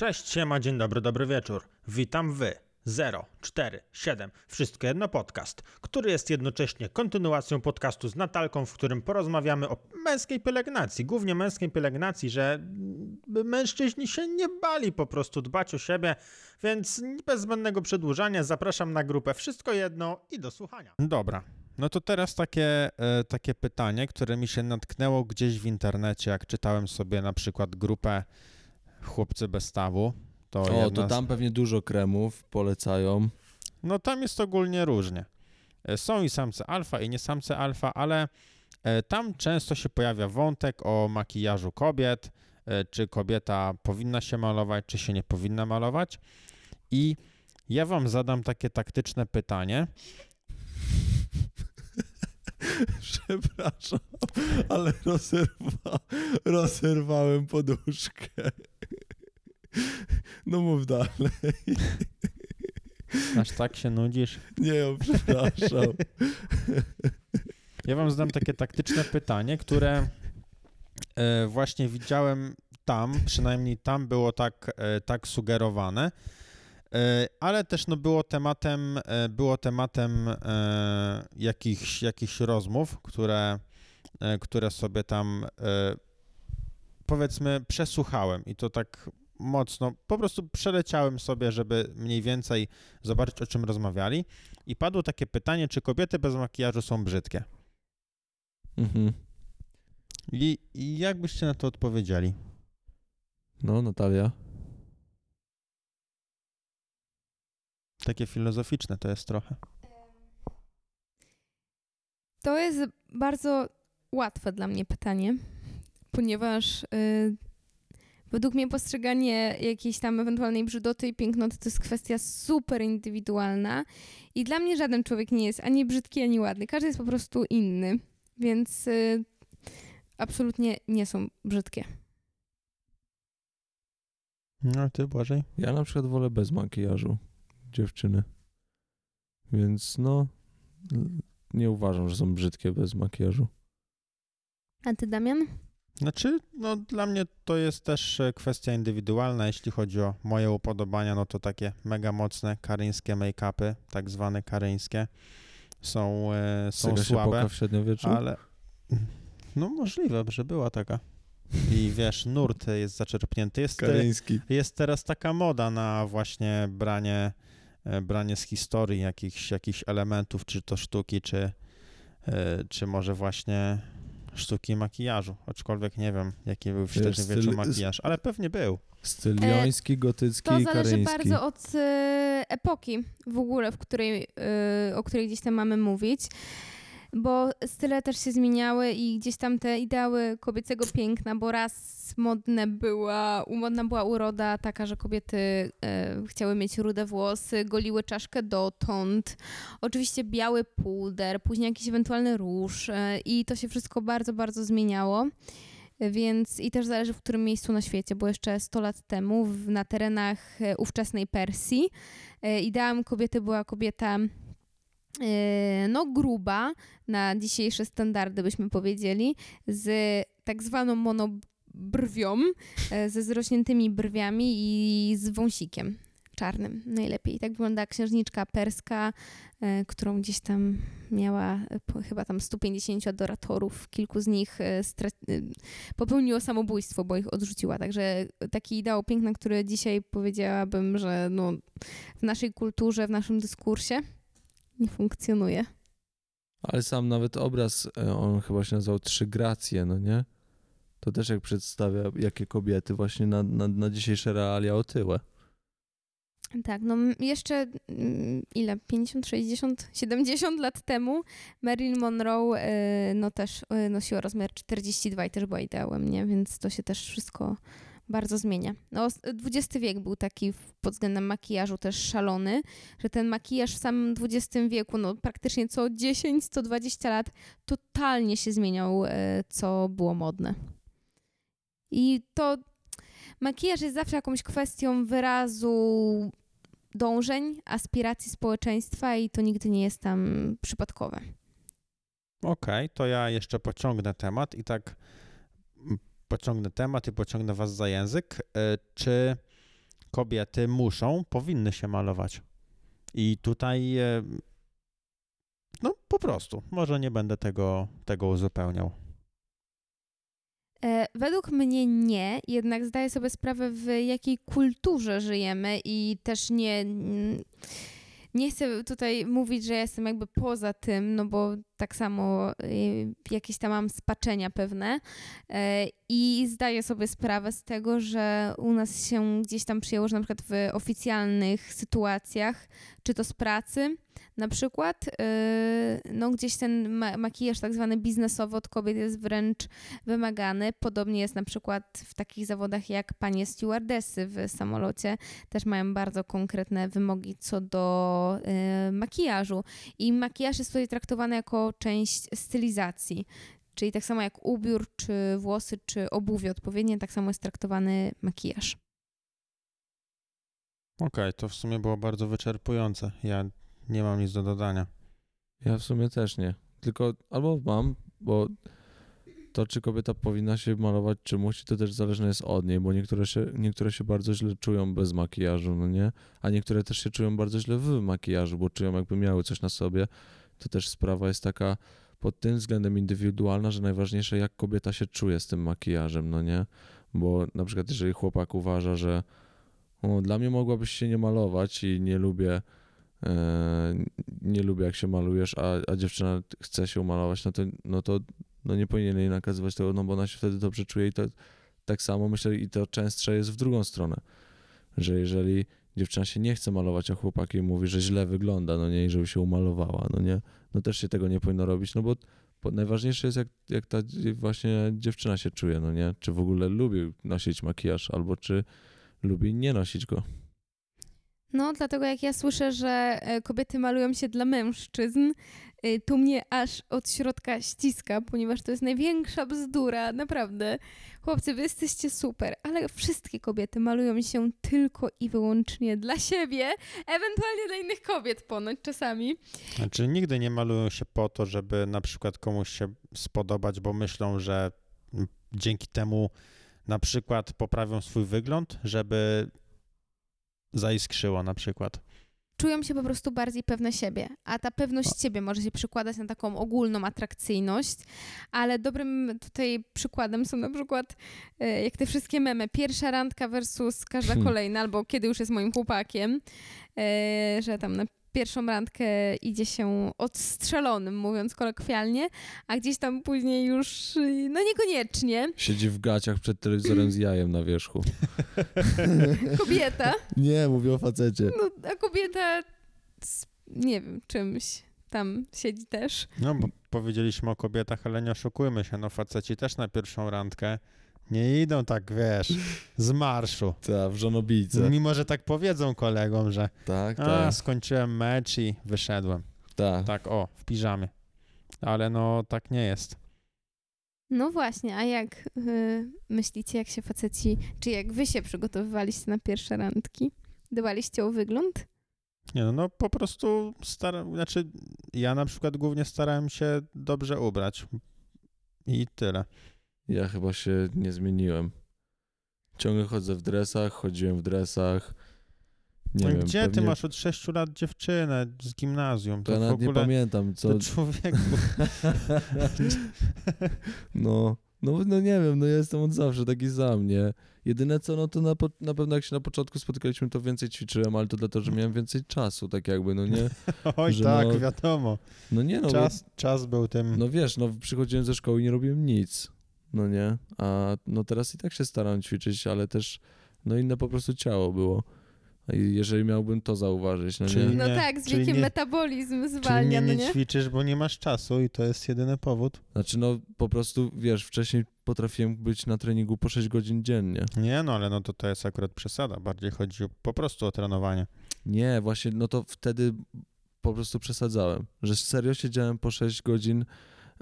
Cześć, siema, dzień dobry, dobry wieczór. Witam wy. 0, 4, 7, wszystko jedno podcast, który jest jednocześnie kontynuacją podcastu z Natalką, w którym porozmawiamy o męskiej pielęgnacji, głównie męskiej pielęgnacji, że mężczyźni się nie bali po prostu dbać o siebie, więc bez zbędnego przedłużania zapraszam na grupę Wszystko Jedno i do słuchania. Dobra, no to teraz takie, e, takie pytanie, które mi się natknęło gdzieś w internecie, jak czytałem sobie na przykład grupę Chłopcy bez stawu. To O, jedna to tam pewnie dużo kremów polecają. No tam jest ogólnie różnie. E, Są i samce alfa, i nie samce alfa, ale e, tam często się pojawia wątek o makijażu kobiet, e, czy kobieta powinna się malować, czy się nie powinna malować. I ja wam zadam takie taktyczne pytanie. Przepraszam, ale rozerwa, rozerwałem poduszkę. No mów dalej. Aż tak się nudzisz? Nie, o, przepraszam. Ja wam zadam takie taktyczne pytanie, które e, właśnie widziałem tam, przynajmniej tam było tak, e, tak sugerowane, e, ale też no, było tematem, było tematem jakichś, jakichś rozmów, które, które sobie tam powiedzmy przesłuchałem i to tak mocno, po prostu przeleciałem sobie, żeby mniej więcej zobaczyć, o czym rozmawiali i padło takie pytanie, czy kobiety bez makijażu są brzydkie? Mhm. I, I jak byście na to odpowiedzieli? No, Natalia. Takie filozoficzne to jest trochę. To jest bardzo łatwe dla mnie pytanie, ponieważ y, według mnie postrzeganie jakiejś tam ewentualnej brzydoty i pięknoty to jest kwestia super indywidualna i dla mnie żaden człowiek nie jest ani brzydki, ani ładny. Każdy jest po prostu inny, więc y, absolutnie nie są brzydkie. No ty, Błażej? Ja na przykład wolę bez makijażu dziewczyny. Więc no, nie uważam, że są brzydkie bez makijażu. A ty, Damian? Znaczy, no dla mnie to jest też e, kwestia indywidualna, jeśli chodzi o moje upodobania, no to takie mega mocne karyńskie make-upy, tak zwane karyńskie, są, e, są się słabe, w średniowieczu? ale no możliwe, że była taka. I wiesz, nurt jest zaczerpnięty. Jest, Karyński. Jest teraz taka moda na właśnie branie, e, branie z historii jakichś, jakichś elementów, czy to sztuki, czy, e, czy może właśnie sztuki makijażu. Aczkolwiek nie wiem, jaki był w średniowieczu makijaż, ale pewnie był. Styl E, joński, gotycki To i zależy karyński. bardzo od e, epoki w ogóle, w której, e, o której gdzieś tam mamy mówić, bo style też się zmieniały i gdzieś tam te ideały kobiecego piękna, bo raz modne była, modna była uroda taka, że kobiety e, chciały mieć rude włosy, goliły czaszkę dotąd, oczywiście biały puder, później jakiś ewentualny róż e, i to się wszystko bardzo, bardzo zmieniało. Więc i też zależy w którym miejscu na świecie, bo jeszcze 100 lat temu w, na terenach e, ówczesnej Persji e, ideałem kobiety była kobieta e, no gruba, na dzisiejsze standardy byśmy powiedzieli, z tak zwaną monobrwią, e, ze zrośniętymi brwiami i z wąsikiem czarnym najlepiej. Tak wygląda księżniczka perska, e, którą gdzieś tam miała chyba tam 150 adoratorów, kilku z nich popełniło samobójstwo, bo ich odrzuciła. Także taki ideał piękna, który dzisiaj powiedziałabym, że no, w naszej kulturze, w naszym dyskursie nie funkcjonuje. Ale sam nawet obraz, e, on chyba się nazywał Trzy Gracje, no nie? To też jak przedstawia, jakie kobiety właśnie na, na, na dzisiejsze realia otyłe. Tak, no jeszcze ile? 50, 60, 70 lat temu Marilyn Monroe y, no też y, nosiła rozmiar 42 i też była ideałem, nie? Więc to się też wszystko bardzo zmienia. No, XX wiek był taki pod względem makijażu też szalony, że ten makijaż w samym XX wieku, no praktycznie co 10, co 20 lat totalnie się zmieniał, y, co było modne. I to makijaż jest zawsze jakąś kwestią wyrazu dążeń, aspiracji społeczeństwa i to nigdy nie jest tam przypadkowe. Okej, to ja jeszcze pociągnę temat i tak pociągnę temat i pociągnę was za język. E, Czy kobiety muszą, powinny się malować. I tutaj, e, no po prostu, może nie będę tego, tego uzupełniał. E, według mnie nie, jednak zdaję sobie sprawę, w jakiej kulturze żyjemy i też nie. Nie chcę tutaj mówić, że jestem jakby poza tym, no bo tak samo y, jakieś tam mam spaczenia pewne e, i zdaję sobie sprawę z tego, że u nas się gdzieś tam przyjęło, że na przykład w oficjalnych sytuacjach, czy to z pracy na przykład, y, no gdzieś ten ma- makijaż tak zwany biznesowy od kobiet jest wręcz wymagany. Podobnie jest na przykład w takich zawodach jak panie stewardessy w samolocie. Też mają bardzo konkretne wymogi co do y, makijażu. I makijaż jest tutaj traktowany jako część stylizacji. Czyli tak samo jak ubiór, czy włosy, czy obuwie odpowiednie, tak samo jest traktowany makijaż. Okej, to w sumie było bardzo wyczerpujące. Ja nie mam nic do dodania. Ja w sumie też nie. Tylko albo mam, bo to, czy kobieta powinna się malować, czy musi, to też zależne jest od niej, bo niektóre się, niektóre się bardzo źle czują bez makijażu, no nie? A niektóre też się czują bardzo źle w makijażu, bo czują jakby miały coś na sobie. To też sprawa jest taka pod tym względem indywidualna, że najważniejsze jak kobieta się czuje z tym makijażem, no nie? Bo na przykład jeżeli chłopak uważa, że o, dla mnie mogłabyś się nie malować i nie lubię e, nie lubię jak się malujesz, a, a dziewczyna chce się umalować, no to, no to no nie powinien jej nakazywać tego, no bo ona się wtedy dobrze czuje i to tak samo myślę i to częstsze jest w drugą stronę, że jeżeli dziewczyna się nie chce malować, a chłopak jej mówi, że źle wygląda, no nie, i żeby się umalowała, no nie, no też się tego nie powinno robić, no bo, bo najważniejsze jest jak, jak ta właśnie dziewczyna się czuje, no nie, czy w ogóle lubi nosić makijaż, albo czy lubi nie nosić go. No, dlatego jak ja słyszę, że e, kobiety malują się dla mężczyzn, y, to mnie aż od środka ściska, ponieważ to jest największa bzdura, naprawdę. Chłopcy, wy jesteście super, ale wszystkie kobiety malują się tylko i wyłącznie dla siebie, ewentualnie dla innych kobiet ponoć czasami. Znaczy nigdy nie malują się po to, żeby na przykład komuś się spodobać, bo myślą, że dzięki temu na przykład poprawią swój wygląd, żeby zaiskrzyło na przykład. Czują się po prostu bardziej pewne siebie, a ta pewność siebie może się przekładać na taką ogólną atrakcyjność, ale dobrym tutaj przykładem są na przykład e, jak te wszystkie memy, pierwsza randka versus każda Hmm. kolejna, albo kiedy już jest moim chłopakiem, e, że tam pierwszą randkę idzie się odstrzelonym, mówiąc kolokwialnie, a gdzieś tam później już, no niekoniecznie, Siedzi w gaciach przed telewizorem z jajem na wierzchu. kobieta, Nie, mówię o facecie. no a kobieta z, nie wiem, czymś tam siedzi też. No bo powiedzieliśmy o kobietach, ale nie oszukujmy się, no faceci też na pierwszą randkę nie idą tak, wiesz, z marszu. Tak, w żonobijce. Mimo, że tak powiedzą kolegom, że Tak, a, tak, skończyłem mecz i wyszedłem. tak. Tak, o, w piżamie. Ale no, tak nie jest. No właśnie, a jak y, myślicie, jak się faceci, czy jak wy się przygotowywaliście na pierwsze randki? Dbaliście o wygląd? Nie no, no po prostu staram, znaczy ja na przykład głównie starałem się dobrze ubrać i tyle. Ja chyba się nie zmieniłem. Ciągle chodzę w dresach, chodziłem w dresach. Nie no wiem, gdzie ty pewnie- masz od 6 lat dziewczynę z gimnazjum? To ja nawet nie pamiętam, co... to człowieku. no, no, no nie wiem, no ja jestem od zawsze taki sam, nie? Jedyne co, no to na, po, na pewno jak się na początku spotykaliśmy, to więcej ćwiczyłem, ale to dlatego, że miałem więcej czasu, tak jakby, no nie? Oj że tak, no- wiadomo. No nie, no bo- Czas, czas był tym. No wiesz, no przychodziłem ze szkoły i nie robiłem nic, no nie? A no teraz i tak się staram ćwiczyć, ale też no inne po prostu ciało było. I jeżeli miałbym to zauważyć, no Czyli- nie? No Nie, tak, z czyli wiekiem nie- metabolizm Czyli zwalnia, nie, no nie nie? ćwiczysz, bo nie masz czasu i to jest jedyny powód. Znaczy no po prostu, wiesz, wcześniej potrafiłem być na treningu po 6 godzin dziennie. Nie no, ale no to to jest akurat przesada. Bardziej chodzi po prostu o trenowanie. Nie, właśnie, no to wtedy po prostu przesadzałem, że serio siedziałem po 6 godzin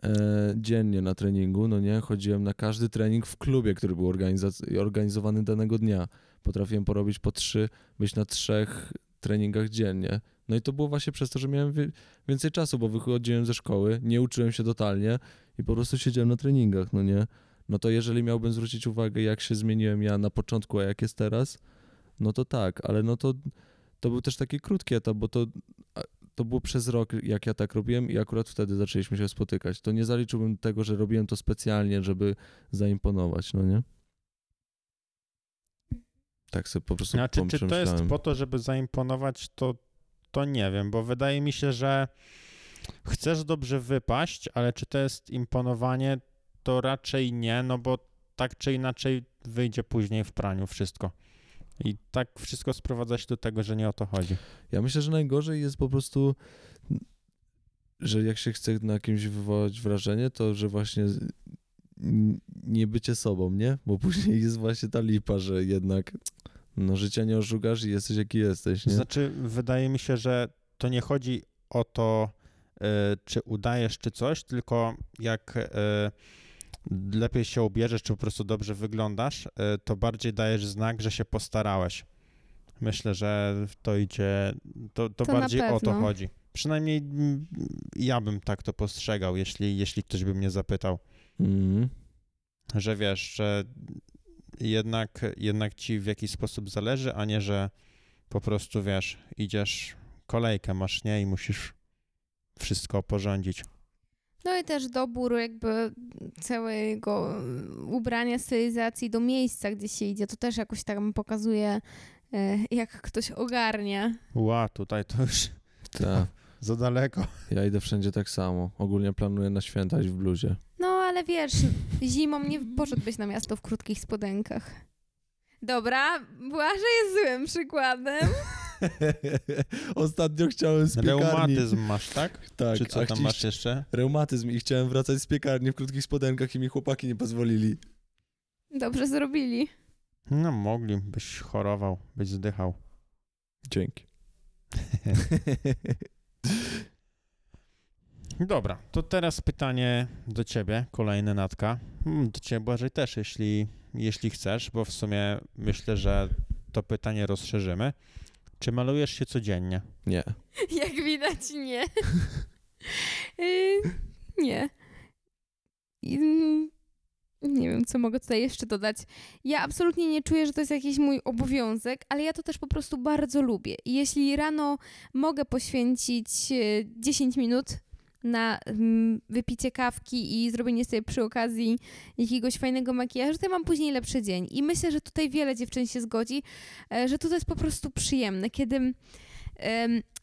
e, dziennie na treningu, no nie, chodziłem na każdy trening w klubie, który był organizowany danego dnia. Potrafiłem porobić po trzy, być na trzech treningach dziennie. No i to było właśnie przez to, że miałem więcej czasu, bo wychodziłem ze szkoły, nie uczyłem się totalnie i po prostu siedziałem na treningach, no nie. No to jeżeli miałbym zwrócić uwagę, jak się zmieniłem ja na początku, a jak jest teraz, no to tak, ale no to, to był też taki krótki etap, bo to, to było przez rok, jak ja tak robiłem i akurat wtedy zaczęliśmy się spotykać. To nie zaliczyłbym tego, że robiłem to specjalnie, żeby zaimponować, no nie? Tak sobie po prostu Znaczy, czy to jest po to, żeby zaimponować, to, to nie wiem, bo wydaje mi się, że chcesz dobrze wypaść, ale czy to jest imponowanie, to raczej nie, no bo tak czy inaczej wyjdzie później w praniu wszystko. I tak wszystko sprowadza się do tego, że nie o to chodzi. Ja myślę, że najgorzej jest po prostu, że jak się chce na kimś wywołać wrażenie, to że właśnie nie bycie sobą, nie? Bo później jest właśnie ta lipa, że jednak no życia nie oszukasz i jesteś jaki jesteś, nie? Znaczy, wydaje mi się, że to nie chodzi o to, y, czy udajesz, czy coś, tylko jak y, lepiej się ubierzesz, czy po prostu dobrze wyglądasz, y, to bardziej dajesz znak, że się postarałeś. Myślę, że to idzie, to, to, To bardziej o to chodzi. Przynajmniej mm, ja bym tak to postrzegał, jeśli, jeśli ktoś by mnie zapytał, Mhm. że wiesz, że jednak, jednak ci w jakiś sposób zależy, a nie, że po prostu wiesz, idziesz, kolejkę masz, nie? I musisz wszystko porządzić. No i też dobór jakby całego ubrania, stylizacji do miejsca, gdzie się idzie, to też jakoś tam pokazuje, e, jak ktoś ogarnia. Ła, tutaj to już Tak. za daleko. Ja idę wszędzie tak samo. Ogólnie planuję na święta iść w bluzie. No ale wiesz, zimą nie poszedłbyś na miasto w krótkich spodenkach. Dobra, Błażej jest złym przykładem. Ostatnio chciałem z piekarni. Reumatyzm masz, tak? Tak, Czy co tam masz jeszcze? Reumatyzm i chciałem wracać z piekarni w krótkich spodenkach i mi chłopaki nie pozwolili. Dobrze zrobili. No mogli, byś chorował, byś zdychał. Dzięki. Dobra, to teraz pytanie do ciebie, kolejne Natka. Hmm, Do ciebie Błażej też, jeśli, jeśli chcesz, bo w sumie myślę, że to pytanie rozszerzymy. Czy malujesz się codziennie? nie. Jak widać, nie. Y, nie. Mm, Nie wiem, co mogę tutaj jeszcze dodać. Ja absolutnie nie czuję, że to jest jakiś mój obowiązek, ale ja to też po prostu bardzo lubię. I jeśli rano mogę poświęcić e, 10 minut na mm, wypicie kawki i zrobienie sobie przy okazji jakiegoś fajnego makijażu, to ja mam później lepszy dzień. I myślę, że tutaj wiele dziewczyn się zgodzi, e, że to jest po prostu przyjemne, kiedy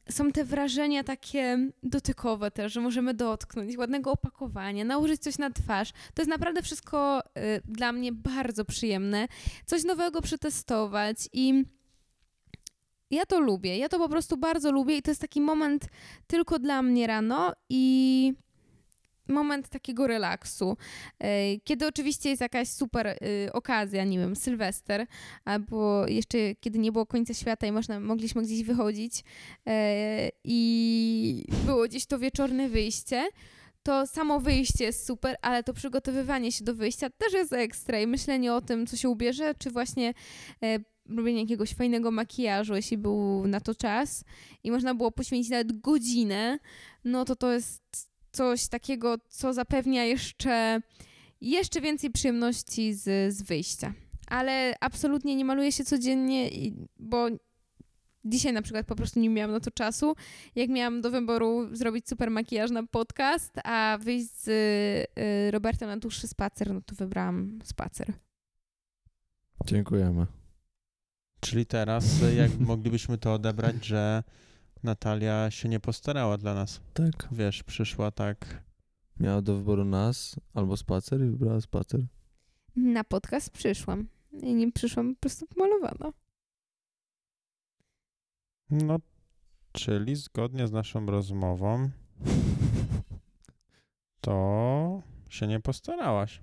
są te wrażenia takie dotykowe też, że możemy dotknąć, ładnego opakowania, nałożyć coś na twarz. To jest naprawdę wszystko y, dla mnie bardzo przyjemne. Coś nowego przetestować i ja to lubię. Ja to po prostu bardzo lubię i to jest taki moment tylko dla mnie rano i moment takiego relaksu. Y, Kiedy oczywiście jest jakaś super y, okazja, nie wiem, Sylwester, albo jeszcze kiedy nie było końca świata i można, mogliśmy gdzieś wychodzić e, i było gdzieś to wieczorne wyjście, to samo wyjście jest super, ale to przygotowywanie się do wyjścia też jest ekstra i myślenie o tym, co się ubierze, czy właśnie e, robienie jakiegoś fajnego makijażu, jeśli był na to czas i można było poświęcić nawet godzinę, no to to jest coś takiego, co zapewnia jeszcze, jeszcze więcej przyjemności z, z wyjścia. Ale absolutnie nie maluję się codziennie, bo dzisiaj na przykład po prostu nie miałam na to czasu. Jak miałam do wyboru zrobić super makijaż na podcast, a wyjść z y, Robertem na dłuższy spacer, no to wybrałam spacer. Dziękujemy. Czyli teraz, y, jak moglibyśmy to odebrać, że Natalia się nie postarała dla nas. Tak. Wiesz, przyszła tak. Miała do wyboru nas albo spacer i wybrała spacer. Na podcast przyszłam. I nie przyszłam po prostu pomalowana. No, czyli zgodnie z naszą rozmową, to się nie postarałaś.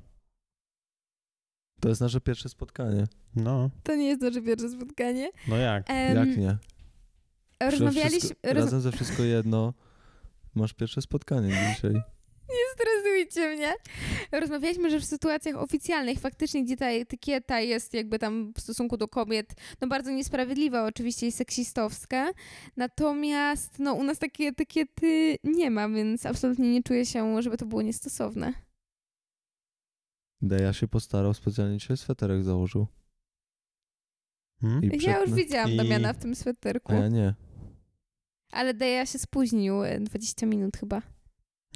To jest nasze pierwsze spotkanie. No, To nie jest nasze pierwsze spotkanie. no jak? Em, Jak nie? Rozmawialiśmy... Roz... razem ze wszystko jedno. Masz pierwsze spotkanie dzisiaj. Nie stresujcie mnie. Rozmawialiśmy, że w sytuacjach oficjalnych faktycznie, gdzie ta etykieta jest jakby tam w stosunku do kobiet, no bardzo niesprawiedliwa oczywiście i seksistowska, natomiast no u nas takiej etykiety nie ma, więc absolutnie nie czuję się, żeby to było niestosowne. Deja się postarał, specjalnie dzisiaj sweterek założył. Hmm? I Ja już widziałam I- Damiana w tym sweterku. A ja nie. Ale Deja się spóźnił e, 20 minut chyba.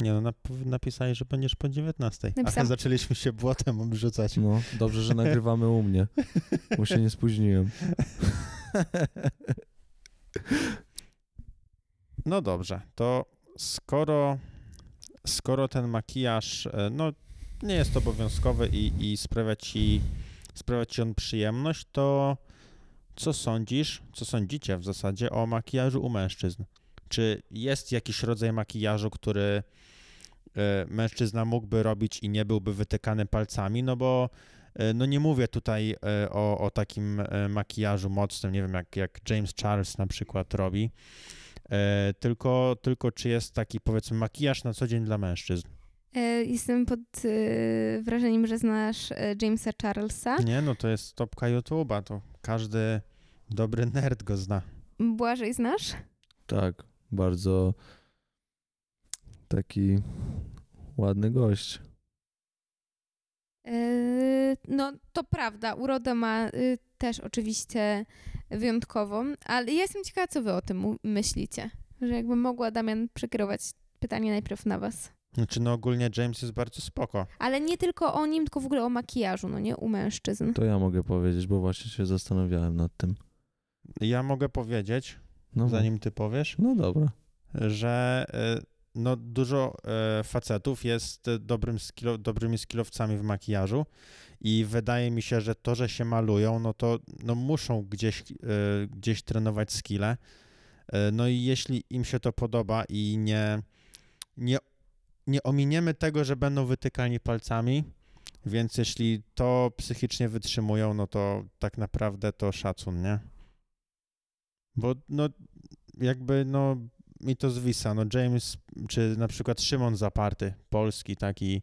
Nie no, nap- napisali, że będziesz po 19. A Napisałam- zaczęliśmy się błotem obrzucać. No, dobrze, że nagrywamy u mnie, bo się nie spóźniłem. No dobrze, to skoro, skoro ten makijaż e, no, nie jest obowiązkowy i, i sprawia, ci, sprawia ci on przyjemność, to co sądzisz, co sądzicie w zasadzie o makijażu u mężczyzn? Czy jest jakiś rodzaj makijażu, który e, mężczyzna mógłby robić i nie byłby wytykany palcami? No bo e, no nie mówię tutaj e, o, o takim makijażu mocnym, nie wiem, jak, jak James Charles na przykład robi, tylko, tylko czy jest taki powiedzmy makijaż na co dzień dla mężczyzn? E, Jestem pod e, wrażeniem, że znasz e, Jamesa Charlesa. Nie, no to jest topka YouTube'a, to każdy dobry nerd go zna. Błażej znasz? Tak, bardzo taki ładny gość. No, to prawda. Urodę ma też oczywiście wyjątkową, ale ja jestem ciekawa, co wy o tym myślicie. Że jakby mogła Damian przekierować pytanie najpierw na was. Znaczy no ogólnie James jest bardzo spoko. Ale nie tylko o nim, tylko w ogóle o makijażu, no nie? U mężczyzn. To ja mogę powiedzieć, bo właśnie się zastanawiałem nad tym. Ja mogę powiedzieć, No, zanim ty powiesz, no dobra. że e, no dużo e, facetów jest dobrym skilo, dobrymi skillowcami w makijażu i wydaje mi się, że to, że się malują, no to no muszą gdzieś, e, gdzieś trenować skille. No i jeśli im się to podoba i nie, nie, nie ominiemy tego, że będą wytykani palcami, więc jeśli to psychicznie wytrzymują, no to tak naprawdę to szacun, nie? Bo no jakby no mi to zwisa, no James, czy na przykład Szymon Zaparty, polski taki,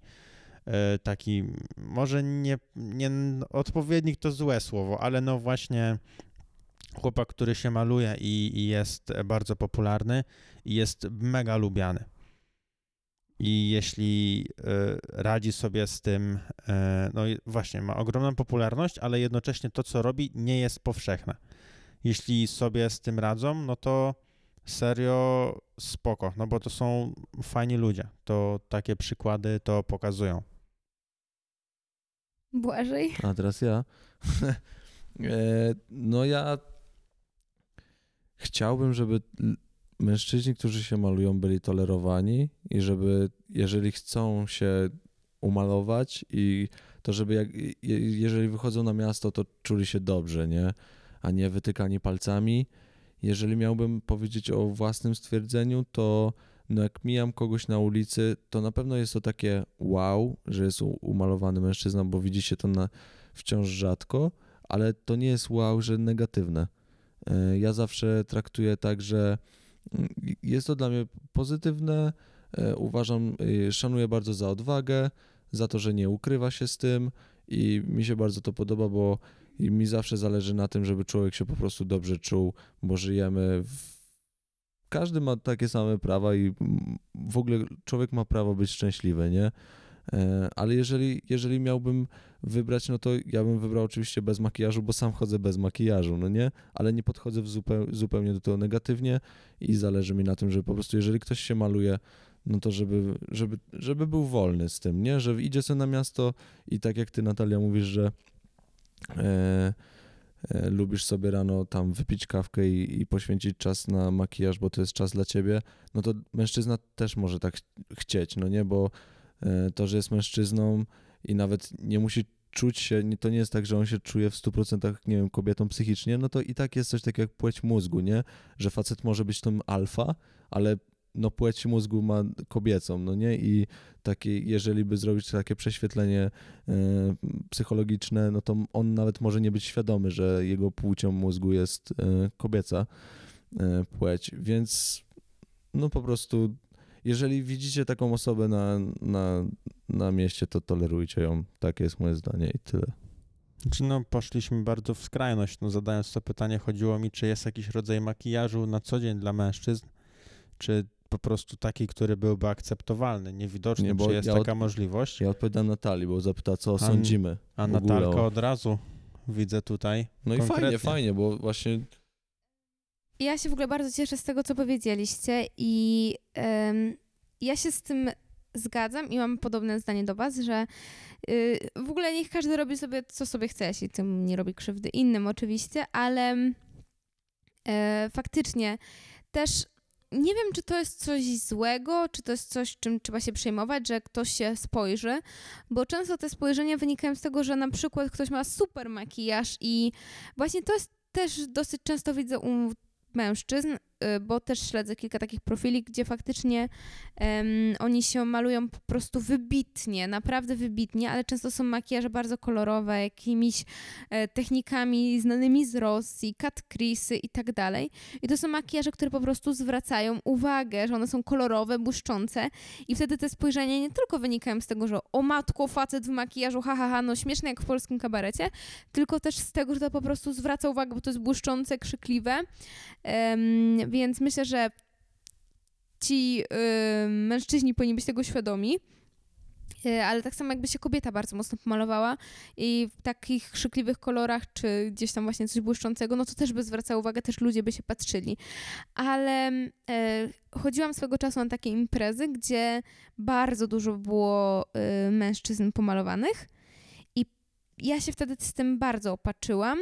e, taki, może nie, nie, odpowiednik to złe słowo, ale no właśnie chłopak, który się maluje i, i jest bardzo popularny i jest mega lubiany. I jeśli e, radzi sobie z tym, e, no i właśnie ma ogromną popularność, ale jednocześnie to, co robi, nie jest powszechne. Jeśli sobie z tym radzą, no to serio spoko, no bo to są fajni ludzie. To takie przykłady to pokazują. Błażej? A teraz ja. e, no ja chciałbym, żeby mężczyźni, którzy się malują, byli tolerowani i żeby, jeżeli chcą się umalować i to, żeby jak, je, jeżeli wychodzą na miasto, to czuli się dobrze, nie? A nie wytykani palcami. Jeżeli miałbym powiedzieć o własnym stwierdzeniu, to no jak mijam kogoś na ulicy, to na pewno jest to takie wow, że jest umalowany mężczyzna, bo widzi się to na, wciąż rzadko, ale to nie jest wow, że negatywne. E, Ja zawsze traktuję tak, że jest to dla mnie pozytywne. e, Uważam, y, szanuję bardzo za odwagę, za to, że nie ukrywa się z tym i mi się bardzo to podoba, bo mi zawsze zależy na tym, żeby człowiek się po prostu dobrze czuł, bo żyjemy w... Każdy ma takie same prawa i w ogóle człowiek ma prawo być szczęśliwy, nie? E, Ale jeżeli, jeżeli miałbym wybrać, no to ja bym wybrał oczywiście bez makijażu, bo sam chodzę bez makijażu, no nie? Ale nie podchodzę w zupeł, zupełnie do tego negatywnie i zależy mi na tym, że po prostu jeżeli ktoś się maluje, no to żeby, żeby, żeby był wolny z tym, nie? Że idzie sobie na miasto i tak jak ty Natalia mówisz, że e, e, lubisz sobie rano tam wypić kawkę i, i poświęcić czas na makijaż, bo to jest czas dla ciebie, no to mężczyzna też może tak ch- chcieć, no nie? Bo to, że jest mężczyzną i nawet nie musi czuć się, to nie jest tak, że on się czuje w 100% nie wiem, kobietą psychicznie, no to i tak jest coś takiego jak płeć mózgu, nie? Że facet może być tą alfa, ale no płeć mózgu ma kobiecą, no nie? I takie, jeżeli by zrobić takie prześwietlenie e, psychologiczne, no to on nawet może nie być świadomy, że jego płcią mózgu jest e, kobieca e, płeć, więc no po prostu jeżeli widzicie taką osobę na, na, na mieście, to tolerujcie ją. Takie jest moje zdanie i tyle. Znaczy, no, poszliśmy bardzo w skrajność. No, zadając to pytanie, chodziło mi, czy jest jakiś rodzaj makijażu na co dzień dla mężczyzn, czy po prostu taki, który byłby akceptowalny, niewidoczny, Nie, bo czy jest ja od- taka możliwość. Ja odpowiadam Natalii, bo zapyta, co A- sądzimy. A Natalka od razu widzę tutaj. No i fajnie, Konkretnie. fajnie, bo właśnie Ja się w ogóle bardzo cieszę z tego, co powiedzieliście i ja się z tym zgadzam i mam podobne zdanie do was, że y, w ogóle niech każdy robi sobie, co sobie chce, jeśli tym nie robi krzywdy innym oczywiście, ale e, faktycznie też nie wiem, czy to jest coś złego, czy to jest coś, czym trzeba się przejmować, że ktoś się spojrzy, bo często te spojrzenia wynikają z tego, że na przykład ktoś ma super makijaż i właśnie to jest też dosyć często widzę u mężczyzn, bo też śledzę kilka takich profili, gdzie faktycznie em, oni się malują po prostu wybitnie, naprawdę wybitnie, ale często są makijaże bardzo kolorowe, jakimiś e, technikami znanymi z Rosji, cut crease'y i tak dalej. I to są makijaże, które po prostu zwracają uwagę, że one są kolorowe, błyszczące i wtedy te spojrzenia nie tylko wynikają z tego, że o matko, facet w makijażu, ha, ha, ha, no śmieszne jak w polskim kabarecie, tylko też z tego, że to po prostu zwraca uwagę, bo to jest błyszczące, krzykliwe. Em, więc myślę, że ci y, mężczyźni powinni być tego świadomi. Y, Ale tak samo jakby się kobieta bardzo mocno pomalowała i w takich krzykliwych kolorach, czy gdzieś tam właśnie coś błyszczącego, no to też by zwracało uwagę, też ludzie by się patrzyli. Ale e, chodziłam swego czasu na takie imprezy, gdzie bardzo dużo było y, mężczyzn pomalowanych ja się wtedy z tym bardzo opatrzyłam,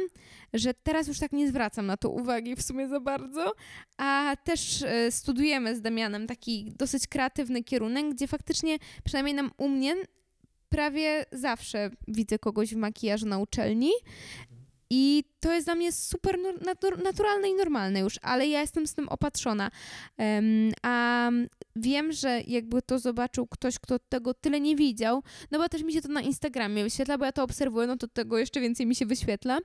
że teraz już tak nie zwracam na to uwagi w sumie za bardzo, a też e, studujemy z Damianem taki dosyć kreatywny kierunek, gdzie faktycznie, przynajmniej nam u mnie, prawie zawsze widzę kogoś w makijażu na uczelni. I to jest dla mnie super naturalne i normalne już, ale ja jestem z tym opatrzona. Em, a wiem, że jakby to zobaczył ktoś, kto tego tyle nie widział, no bo też mi się to na Instagramie wyświetla, bo ja to obserwuję, no to tego jeszcze więcej mi się wyświetla.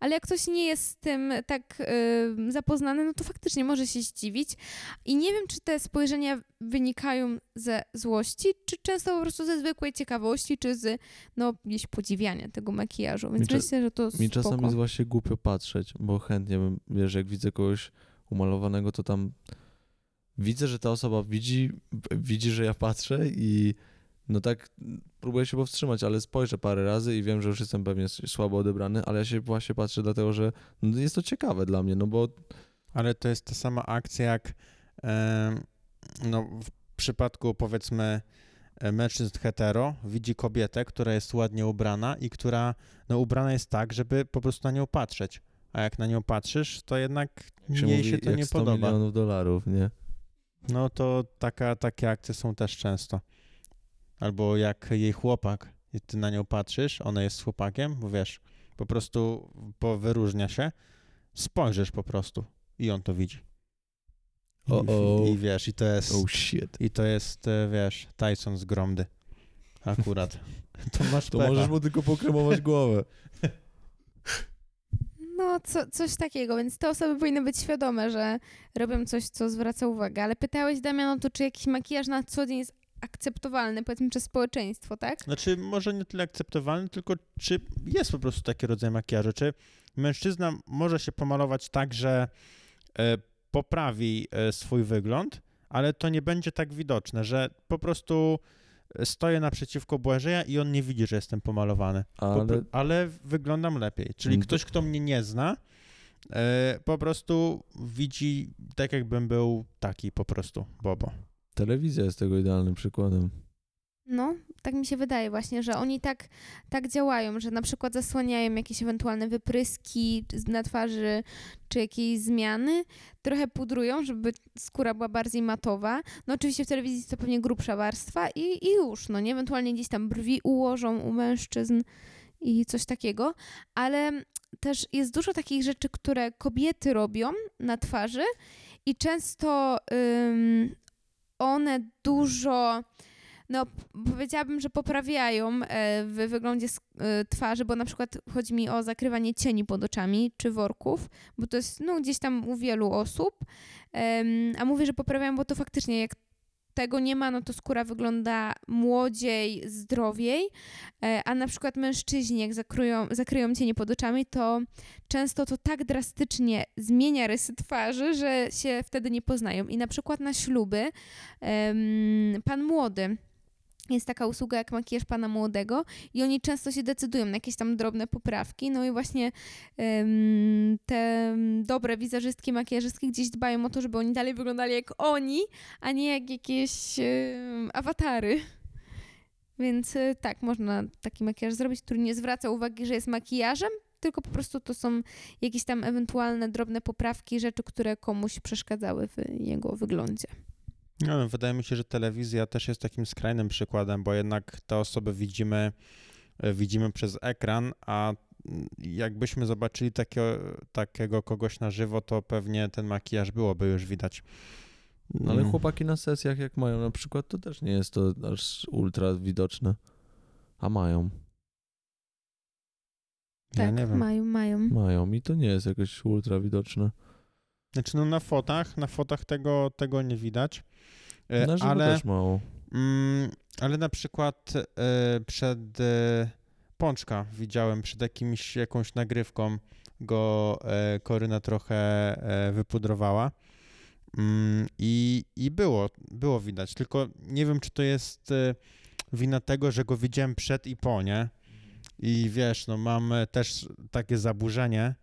Ale jak ktoś nie jest z tym tak y, zapoznany, no to faktycznie może się zdziwić. I nie wiem, czy te spojrzenia wynikają ze złości, czy często po prostu ze zwykłej ciekawości, czy z no, gdzieś podziwiania tego makijażu. Więc myślę, że to mi spoko. czasami jest właśnie głupio patrzeć, bo chętnie bym, wiesz, jak widzę kogoś umalowanego, to tam widzę, że ta osoba widzi, widzi, że ja patrzę i no tak próbuję się powstrzymać, ale spojrzę parę razy i wiem, że już jestem pewnie słabo odebrany, ale ja się właśnie patrzę dlatego, że no jest to ciekawe dla mnie, no bo Ale to jest ta sama akcja jak no, w przypadku powiedzmy mężczyzn hetero widzi kobietę, która jest ładnie ubrana i która no, ubrana jest tak, żeby po prostu na nią patrzeć. A jak na nią patrzysz, to jednak jak się jej mówi, się to nie 100 podoba. milionów dolarów, nie? No to taka, takie akcje są też często. Albo jak jej chłopak, i ty na nią patrzysz, ona jest z chłopakiem, bo wiesz, po prostu wyróżnia się, spojrzysz po prostu i on to widzi. I, O-o. I wiesz, i to jest, Oh shit. i to jest, e, wiesz, Tyson z Gromdy. Akurat. to masz To pecha. możesz mu tylko pokremować głowę. No, co, coś takiego, więc te osoby powinny być świadome, że robią coś, co zwraca uwagę. Ale pytałeś, Damian, o to, czy jakiś makijaż na co dzień jest akceptowalny, powiedzmy, przez społeczeństwo, tak? Znaczy, może nie tyle akceptowalny, tylko czy jest po prostu taki rodzaj makijażu? Czy mężczyzna może się pomalować tak, że e, poprawi e, swój wygląd, ale to nie będzie tak widoczne, że po prostu e, stoję naprzeciwko Błażeja i on nie widzi, że jestem pomalowany. Po, Ale pro- ale wyglądam lepiej. Czyli Mm, to- ktoś, kto mnie nie zna, e, po prostu widzi tak, jakbym był taki po prostu, Bobo. telewizja jest tego idealnym przykładem. No, tak mi się wydaje właśnie, że oni tak, tak działają, że na przykład zasłaniają jakieś ewentualne wypryski na twarzy czy jakieś zmiany, trochę pudrują, żeby skóra była bardziej matowa. No oczywiście w telewizji to pewnie grubsza warstwa i, i już, no nie, ewentualnie gdzieś tam brwi ułożą u mężczyzn i coś takiego, ale też jest dużo takich rzeczy, które kobiety robią na twarzy i często one dużo no, powiedziałabym, że poprawiają e, w wyglądzie e, twarzy, bo na przykład chodzi mi o zakrywanie cieni pod oczami czy worków, bo to jest no, gdzieś tam u wielu osób. A mówię, że poprawiają, bo to faktycznie jak tego nie ma, no to skóra wygląda młodziej, zdrowiej, e, a na przykład mężczyźni, jak zakryją, zakryją cienie pod oczami, to często to tak drastycznie zmienia rysy twarzy, że się wtedy nie poznają. I na przykład na śluby pan młody jest taka usługa jak makijaż pana młodego i oni często się decydują na jakieś tam drobne poprawki. No i właśnie em, te dobre wizerzystki, makijażystki gdzieś dbają o to, żeby oni dalej wyglądali jak oni, a nie jak jakieś em, awatary. Więc y, tak, można taki makijaż zrobić, który nie zwraca uwagi, że jest makijażem, tylko po prostu to są jakieś tam ewentualne drobne poprawki, rzeczy, które komuś przeszkadzały w jego wyglądzie. No, no, wydaje mi się, że telewizja też jest takim skrajnym przykładem, bo jednak te osoby widzimy, e, widzimy przez ekran, a jakbyśmy zobaczyli takiego, takiego kogoś na żywo, to pewnie ten makijaż byłoby już widać. No ale Mm. chłopaki na sesjach, jak mają na przykład, to też nie jest to aż ultra widoczne. A mają. Ja Tak, nie wiem. mają, mają. Mają i to nie jest jakoś ultra widoczne. Znaczy, no na fotach, na fotach tego, tego nie widać. E, Na żywo ale, też mało. mm, ale na przykład e, przed e, Pączka widziałem, przed jakimś, jakąś nagrywką go e, Koryna trochę wypudrowała. Mm, I, I było, było widać, tylko nie wiem, czy to jest wina tego, że go widziałem przed i po, nie? I wiesz, no mam też takie zaburzenie,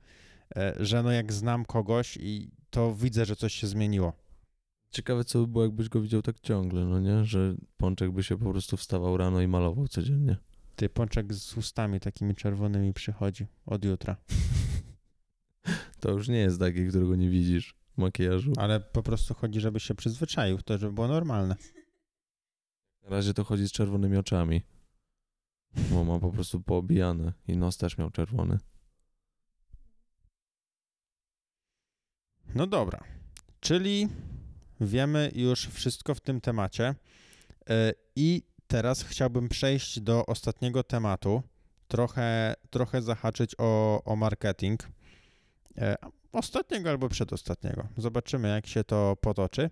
że no jak znam kogoś i to widzę, że coś się zmieniło. Ciekawe, co by było, jakbyś go widział tak ciągle, no nie? Że Pączek by się po prostu wstawał rano i malował codziennie. Ty pączek z ustami takimi czerwonymi przychodzi od jutra, To już nie jest taki, którego nie widzisz w makijażu. ale po prostu chodzi, żeby się przyzwyczaił, to żeby było normalne. Na razie to chodzi z czerwonymi oczami. Bo ma po prostu poobijane i nos też miał czerwony. No dobra, czyli wiemy już wszystko w tym temacie E, i teraz chciałbym przejść do ostatniego tematu, trochę, trochę zahaczyć o, o marketing. E, Ostatniego albo przedostatniego. Zobaczymy, jak się to potoczy.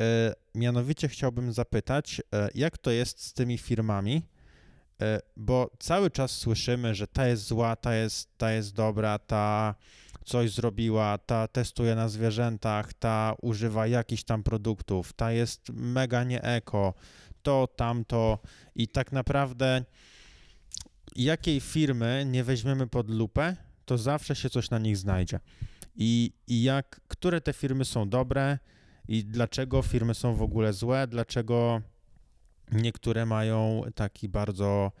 E, Mianowicie chciałbym zapytać, jak to jest z tymi firmami, bo cały czas słyszymy, że ta jest zła, ta jest, ta jest dobra, ta coś zrobiła, ta testuje na zwierzętach, ta używa jakichś tam produktów, ta jest mega nie eko, to, tamto i tak naprawdę jakiej firmy nie weźmiemy pod lupę, to zawsze się coś na nich znajdzie. I, I jak, które te firmy są dobre i dlaczego firmy są w ogóle złe, dlaczego niektóre mają taki bardzo,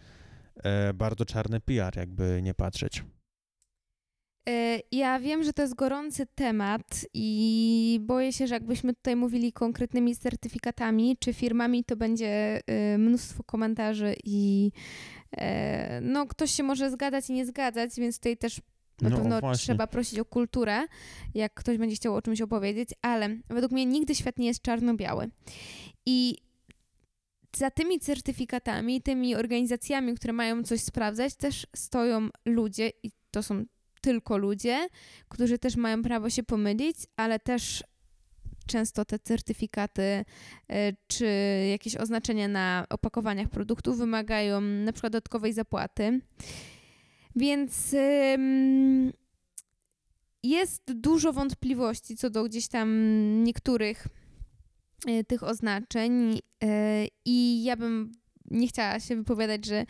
e, bardzo czarny PR, jakby nie patrzeć. E, Ja wiem, że to jest gorący temat i boję się, że jakbyśmy tutaj mówili konkretnymi certyfikatami czy firmami, to będzie e, mnóstwo komentarzy i e, no, ktoś się może zgadzać i nie zgadzać, więc tutaj też na No, pewno właśnie. trzeba prosić o kulturę, jak ktoś będzie chciał o czymś opowiedzieć, ale według mnie nigdy świat nie jest czarno-biały. I za tymi certyfikatami, tymi organizacjami, które mają coś sprawdzać, też stoją ludzie i to są tylko ludzie, którzy też mają prawo się pomylić, ale też często te certyfikaty e, czy jakieś oznaczenia na opakowaniach produktów wymagają na przykład dodatkowej zapłaty. Więc jest dużo wątpliwości co do gdzieś tam niektórych e, tych oznaczeń e, i ja bym nie chciała się wypowiadać, że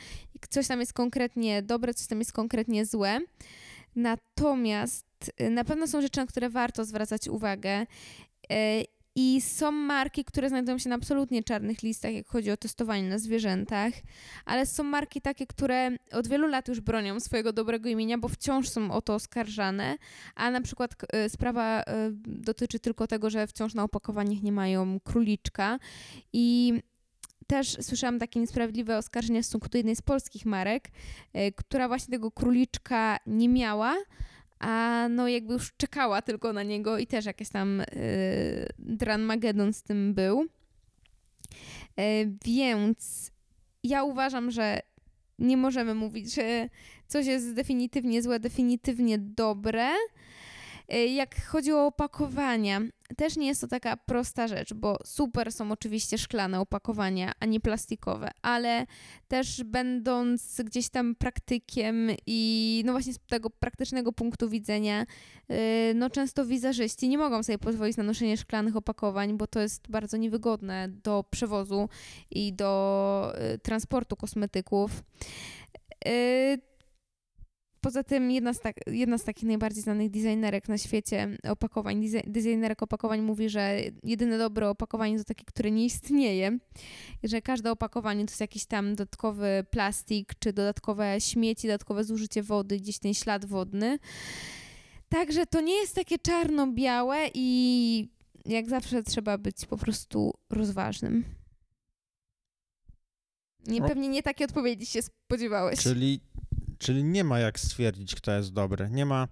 coś tam jest konkretnie dobre, coś tam jest konkretnie złe. Natomiast y, na pewno są rzeczy, na które warto zwracać uwagę. Y, I są marki, które znajdują się na absolutnie czarnych listach, jak chodzi o testowanie na zwierzętach, ale są marki takie, które od wielu lat już bronią swojego dobrego imienia, bo wciąż są o to oskarżane, a na przykład y, sprawa dotyczy tylko tego, że wciąż na opakowaniach nie mają króliczka i też słyszałam takie niesprawiedliwe oskarżenia w stosunku do jednej z polskich marek, y, która właśnie tego króliczka nie miała, a no jakby już czekała tylko na niego i też jakiś tam y, Dranmagedon z tym był. Y, więc ja uważam, że nie możemy mówić, że coś jest definitywnie złe, definitywnie dobre. Y, Jak chodzi o opakowania, też nie jest to taka prosta rzecz, bo super są oczywiście szklane opakowania, a nie plastikowe, ale też będąc gdzieś tam praktykiem i no właśnie z tego praktycznego punktu widzenia, y, no często wizażyści nie mogą sobie pozwolić na noszenie szklanych opakowań, bo to jest bardzo niewygodne do przewozu i do y, transportu kosmetyków. Poza tym jedna z, tak, jedna z takich najbardziej znanych designerek na świecie opakowań, designerek opakowań mówi, że jedyne dobre opakowanie to takie, które nie istnieje, że każde opakowanie to jest jakiś tam dodatkowy plastik, czy dodatkowe śmieci, dodatkowe zużycie wody, gdzieś ten ślad wodny. Także to nie jest takie czarno-białe i jak zawsze trzeba być po prostu rozważnym. Nie, pewnie nie takie odpowiedzi się spodziewałeś. Czyli, czyli nie ma jak stwierdzić, kto jest dobry. Nie ma,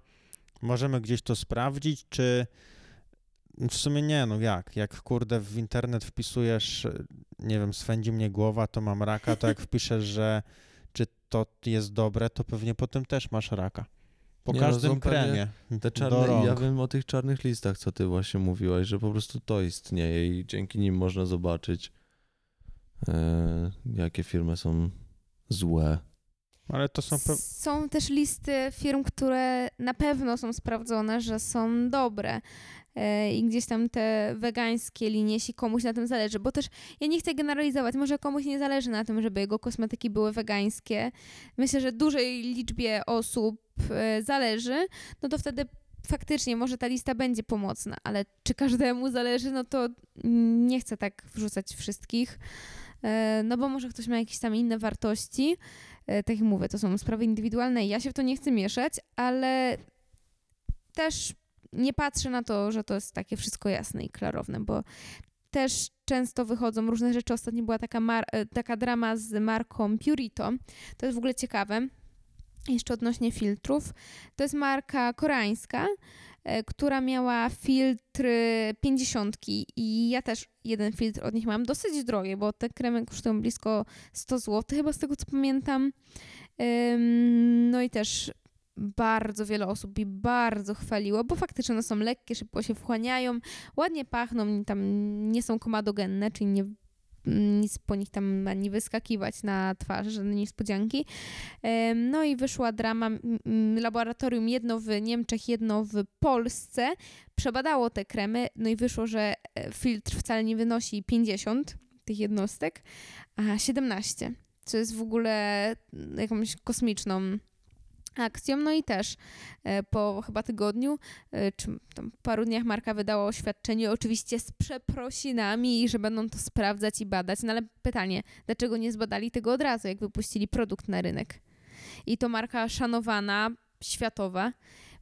możemy gdzieś to sprawdzić, czy w sumie nie, no jak? Jak kurde w internet wpisujesz, nie wiem, swędzi mnie głowa, to mam raka, to jak wpiszesz, że czy to jest dobre, to pewnie potem też masz raka. Po Nie, no, każdym pewnie kremie. Te czarne, ja wiem o tych czarnych listach, co ty właśnie mówiłaś, że po prostu to istnieje i dzięki nim można zobaczyć, e, jakie firmy są złe. Ale to są Są też listy firm, które na pewno są sprawdzone, że są dobre. E, I gdzieś tam te wegańskie linie, jeśli komuś na tym zależy, bo też ja nie chcę generalizować, może komuś nie zależy na tym, żeby jego kosmetyki były wegańskie. Myślę, że dużej liczbie osób e, zależy, no to wtedy faktycznie może ta lista będzie pomocna, ale czy każdemu zależy, no to nie chcę tak wrzucać wszystkich, no bo może ktoś ma jakieś tam inne wartości. E, tak jak mówię, to są sprawy indywidualne i ja się w to nie chcę mieszać, ale też nie patrzę na to, że to jest takie wszystko jasne i klarowne, bo też często wychodzą różne rzeczy. Ostatnio była taka, e, taka drama z marką Purito. To jest w ogóle ciekawe. Jeszcze odnośnie filtrów. To jest marka koreańska, e, która miała filtry 50 i ja też jeden filtr od nich mam. Dosyć drogie, bo te kremy kosztują blisko 100 zł, chyba z tego co pamiętam. No i też bardzo wiele osób mi bardzo chwaliło, bo faktycznie one są lekkie, szybko się wchłaniają, ładnie pachną, tam nie są komadogenne, czyli nie, nic po nich tam ma nie wyskakiwać na twarz, żadne niespodzianki. No i wyszła drama, laboratorium jedno w Niemczech, jedno w Polsce, przebadało te kremy, no i wyszło, że e, filtr wcale nie wynosi 50 tych jednostek, a 17, co jest w ogóle jakąś kosmiczną akcją. No i też e, po chyba tygodniu, e, czy tam paru dniach marka wydała oświadczenie, oczywiście z przeprosinami, że będą to sprawdzać i badać. No ale pytanie, dlaczego nie zbadali tego od razu, jak wypuścili produkt na rynek? I to marka szanowana, światowa,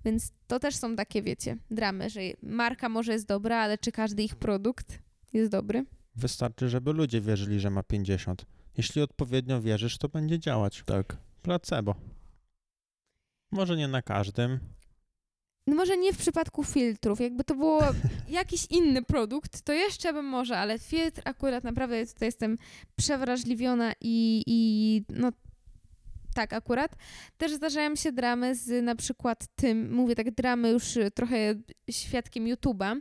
więc to też są takie, wiecie, dramy, że marka może jest dobra, ale czy każdy ich produkt jest dobry? wystarczy, żeby ludzie wierzyli, że ma 50. Jeśli odpowiednio wierzysz, to będzie działać. Tak. Placebo. Może nie na każdym. No może nie w przypadku filtrów, jakby to było jakiś inny produkt, to jeszcze bym może, ale filtr akurat naprawdę tutaj jestem przewrażliwiona i, i no tak akurat. Też zdarzają się dramy z na przykład tym, mówię tak dramy już y, trochę świadkiem YouTube'a,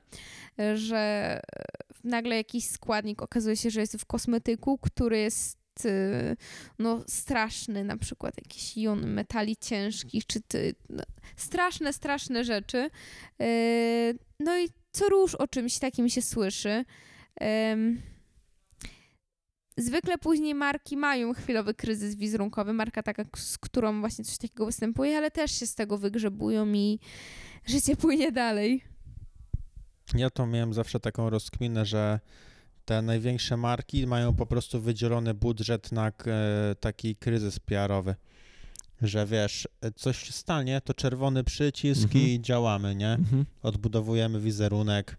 że nagle jakiś składnik okazuje się, że jest w kosmetyku, który jest no straszny, na przykład jakiś jon metali ciężkich, czy ty, no, straszne, straszne rzeczy. Yy, No i co róż o czymś takim się słyszy. Zwykle później marki mają chwilowy kryzys wizerunkowy, marka taka, z którą właśnie coś takiego występuje, ale też się z tego wygrzebują i życie płynie dalej. Ja to miałem zawsze taką rozkminę, że te największe marki mają po prostu wydzielony budżet na e, taki kryzys PR-owy. Że wiesz, coś się stanie, to czerwony przycisk Mhm. i działamy, nie? Mhm. Odbudowujemy wizerunek.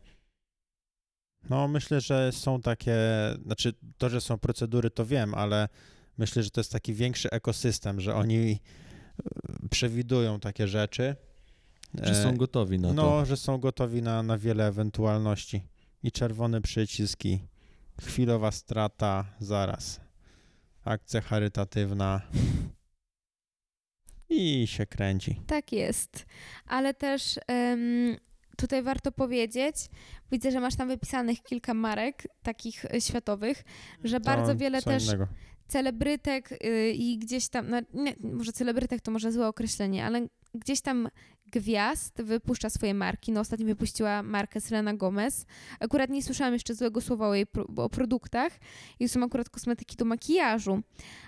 No, myślę, że są takie, znaczy to, że są procedury, to wiem, ale myślę, że to jest taki większy ekosystem, że oni e, przewidują takie rzeczy. Że są gotowi na no, to. że są gotowi na, na wiele ewentualności. I czerwony przycisk, i chwilowa strata, zaraz. Akcja charytatywna. I się kręci. Tak jest. Ale też em, tutaj warto powiedzieć, widzę, że masz tam wypisanych kilka marek takich e, światowych, że bardzo wiele też Innego. celebrytek y, i gdzieś tam, no, nie, może celebrytek to może złe określenie, ale gdzieś tam gwiazd wypuszcza swoje marki. No ostatnio wypuściła markę Selena Gomez. Akurat nie słyszałam jeszcze złego słowa o jej pro, o produktach. I są akurat kosmetyki do makijażu.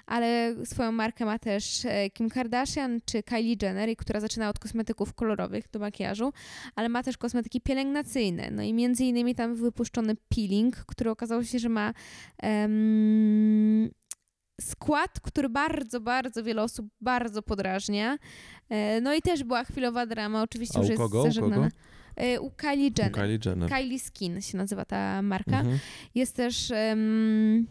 Ale swoją markę ma też e, Kim Kardashian czy Kylie Jenner, która zaczyna od kosmetyków kolorowych do makijażu, ale ma też kosmetyki pielęgnacyjne. No i między innymi tam wypuszczony peeling, który okazało się, że ma em, skład, który bardzo, bardzo wiele osób bardzo podrażnia. E, No i też była chwilowa drama, oczywiście A już u jest kogo? U zażegnana. kogo? E, U Kylie Jenner. Kylie Jenner. Kylie Skin się nazywa ta marka. Mhm. Jest też em,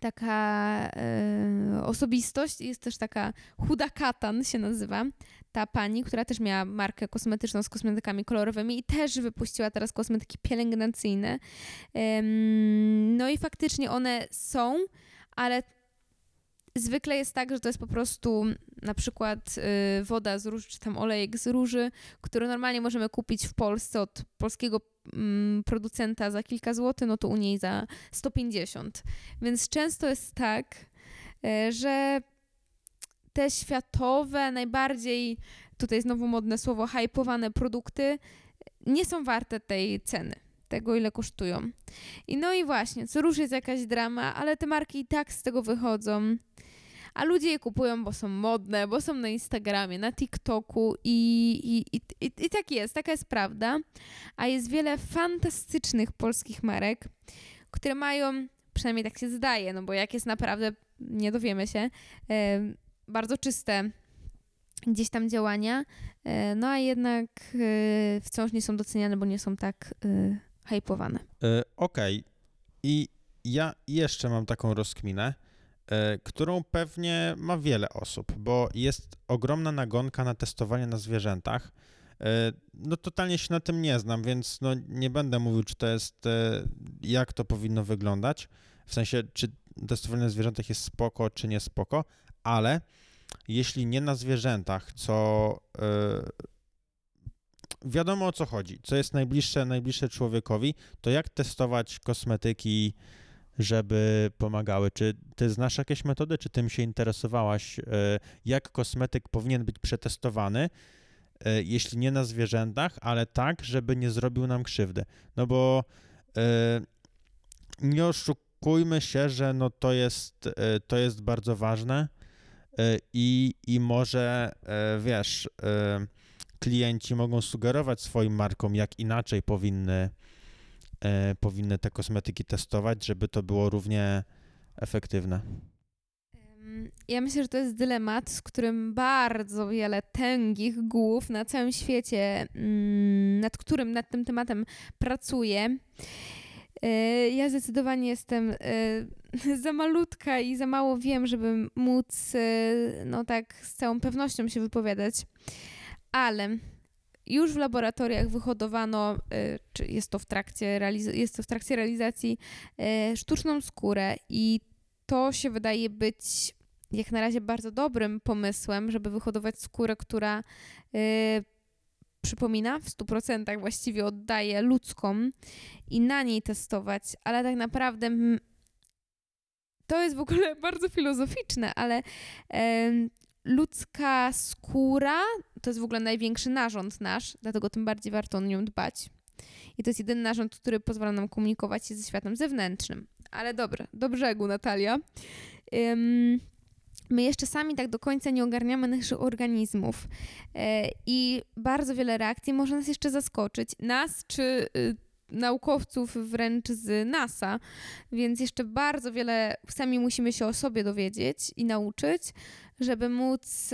taka e, osobistość, jest też taka Huda Katan się nazywa, ta pani, która też miała markę kosmetyczną z kosmetykami kolorowymi i też wypuściła teraz kosmetyki pielęgnacyjne. Em, no i faktycznie one są, ale zwykle jest tak, że to jest po prostu na przykład y, woda z róży, czy tam olejek z róży, który normalnie możemy kupić w Polsce od polskiego mm, producenta za kilka złotych, no to u niej za 150. Więc często jest tak, e, że te światowe, najbardziej, tutaj znowu modne słowo, hypowane produkty nie są warte tej ceny, tego ile kosztują. I no i właśnie, co rusz jest jakaś drama, ale te marki i tak z tego wychodzą. A ludzie je kupują, bo są modne, bo są na Instagramie, na TikToku i, i, i, i, i tak jest, taka jest prawda. A jest wiele fantastycznych polskich marek, które mają, przynajmniej tak się zdaje, no bo jak jest naprawdę, nie dowiemy się, e, bardzo czyste gdzieś tam działania, e, no a jednak e, wciąż nie są doceniane, bo nie są tak e, hypowane. E, Okej. I ja jeszcze mam taką rozkminę, e, którą pewnie ma wiele osób, bo jest ogromna nagonka na testowanie na zwierzętach. E, No totalnie się na tym nie znam, więc no nie będę mówił, czy to jest, jak to powinno wyglądać. W sensie, czy testowanie na zwierzętach jest spoko, czy nie spoko, ale jeśli nie na zwierzętach, co wiadomo o co chodzi, co jest najbliższe, najbliższe człowiekowi, to jak testować kosmetyki, żeby pomagały? Czy ty znasz jakieś metody, czy tym się interesowałaś? e, Jak kosmetyk powinien być przetestowany, e, jeśli nie na zwierzętach, ale tak, żeby nie zrobił nam krzywdy? No bo e, nie oszukujmy się, że no to jest, to jest bardzo ważne i, i może, wiesz, klienci mogą sugerować swoim markom, jak inaczej powinny, e, powinny te kosmetyki testować, żeby to było równie efektywne. Ja myślę, że to jest dylemat, z którym bardzo wiele tęgich głów na całym świecie, mm, nad którym, nad tym tematem pracuje. E, Ja zdecydowanie jestem e, za malutka i za mało wiem, żeby móc e, no tak z całą pewnością się wypowiadać, ale już w laboratoriach wyhodowano, e, czy jest to w trakcie, jest to w trakcie realizacji, e, sztuczną skórę i to się wydaje być jak na razie bardzo dobrym pomysłem, żeby wyhodować skórę, która y, przypomina w 100% właściwie oddaje ludzką i na niej testować, ale tak naprawdę to jest w ogóle bardzo filozoficzne, ale ludzka skóra to jest w ogóle największy narząd nasz, dlatego tym bardziej warto o nią dbać. I to jest jedyny narząd, który pozwala nam komunikować się ze światem zewnętrznym. Ale dobra, do brzegu, Natalia. Ym, my jeszcze sami tak do końca nie ogarniamy naszych organizmów e, i bardzo wiele reakcji może nas jeszcze zaskoczyć. Nas czy y, naukowców wręcz z NASA, więc jeszcze bardzo wiele sami musimy się o sobie dowiedzieć i nauczyć, żeby móc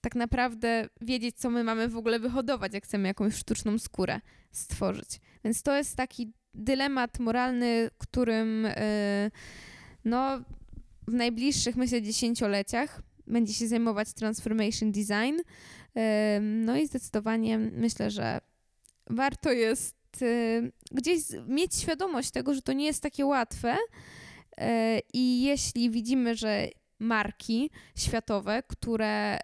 tak naprawdę wiedzieć, co my mamy w ogóle wyhodować, jak chcemy jakąś sztuczną skórę stworzyć. Więc to jest taki dylemat moralny, którym y, no, w najbliższych, myślę, dziesięcioleciach będzie się zajmować transformation design. Y, No i zdecydowanie myślę, że warto jest y, gdzieś mieć świadomość tego, że to nie jest takie łatwe. I jeśli widzimy, że marki światowe, które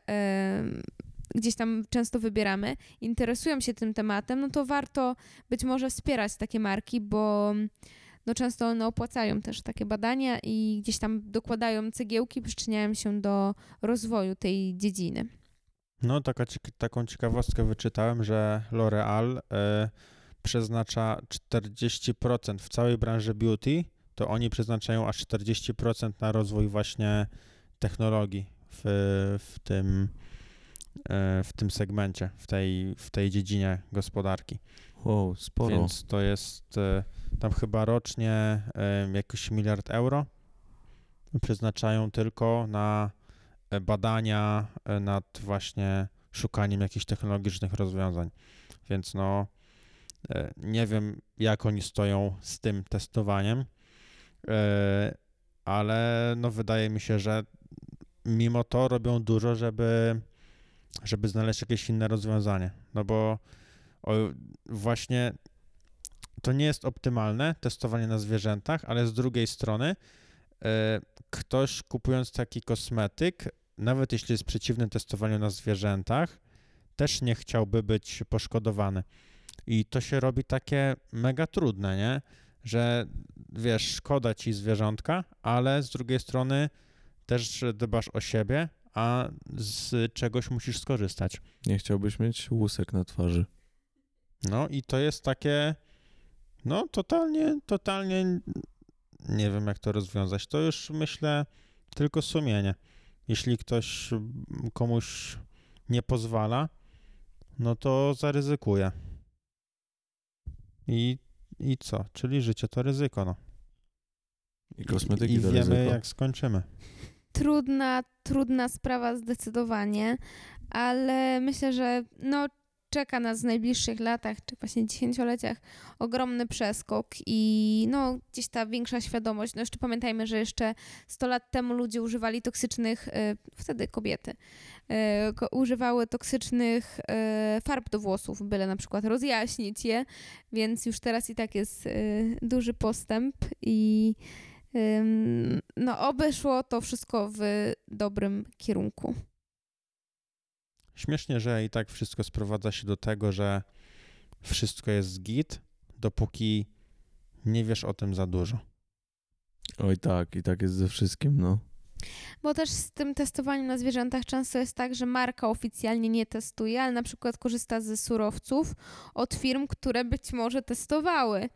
gdzieś tam często wybieramy, interesują się tym tematem, no to warto być może wspierać takie marki, bo no często one opłacają też takie badania i gdzieś tam dokładają cegiełki, przyczyniają się do rozwoju tej dziedziny. No, taka, taką ciekawostkę wyczytałem, że L'Oreal e, przeznacza 40% w całej branży beauty, to oni przeznaczają aż 40% na rozwój właśnie technologii w, w, tym, e, w tym segmencie, w tej, w tej dziedzinie gospodarki. Wow, sporo. Więc to jest e, tam chyba rocznie e, jakiś miliard euro przeznaczają tylko na badania nad właśnie szukaniem jakichś technologicznych rozwiązań. Więc no nie wiem jak oni stoją z tym testowaniem, ale no wydaje mi się, że mimo to robią dużo, żeby żeby znaleźć jakieś inne rozwiązanie. No bo o, właśnie to nie jest optymalne testowanie na zwierzętach, ale z drugiej strony e, ktoś kupując taki kosmetyk, nawet jeśli jest przeciwny testowaniu na zwierzętach, też nie chciałby być poszkodowany. I to się robi takie mega trudne, nie? Że wiesz, szkoda ci zwierzątka, ale z drugiej strony też dbasz o siebie, a z czegoś musisz skorzystać. Nie chciałbyś mieć łusek na twarzy. No i to jest takie, no totalnie, totalnie nie wiem jak to rozwiązać. To już myślę tylko sumienie. Jeśli ktoś komuś nie pozwala, no to zaryzykuje. I, i co? Czyli życie to ryzyko, no. I kosmetyki I to wiemy ryzyko. jak skończymy. Trudna, trudna sprawa zdecydowanie, ale myślę, że no, czeka nas w najbliższych latach, czy właśnie dziesięcioleciach ogromny przeskok i no, gdzieś ta większa świadomość. No jeszcze pamiętajmy, że jeszcze 100 lat temu ludzie używali toksycznych, e, wtedy kobiety, ko- używały toksycznych e, farb do włosów, byle na przykład rozjaśnić je, więc już teraz i tak jest e, duży postęp i no, oby szło to wszystko w dobrym kierunku. Śmiesznie, że i tak wszystko sprowadza się do tego, że wszystko jest git, dopóki nie wiesz o tym za dużo. Oj tak, i tak jest ze wszystkim, no. Bo też z tym testowaniem na zwierzętach często jest tak, że marka oficjalnie nie testuje, ale na przykład korzysta ze surowców od firm, które być może testowały.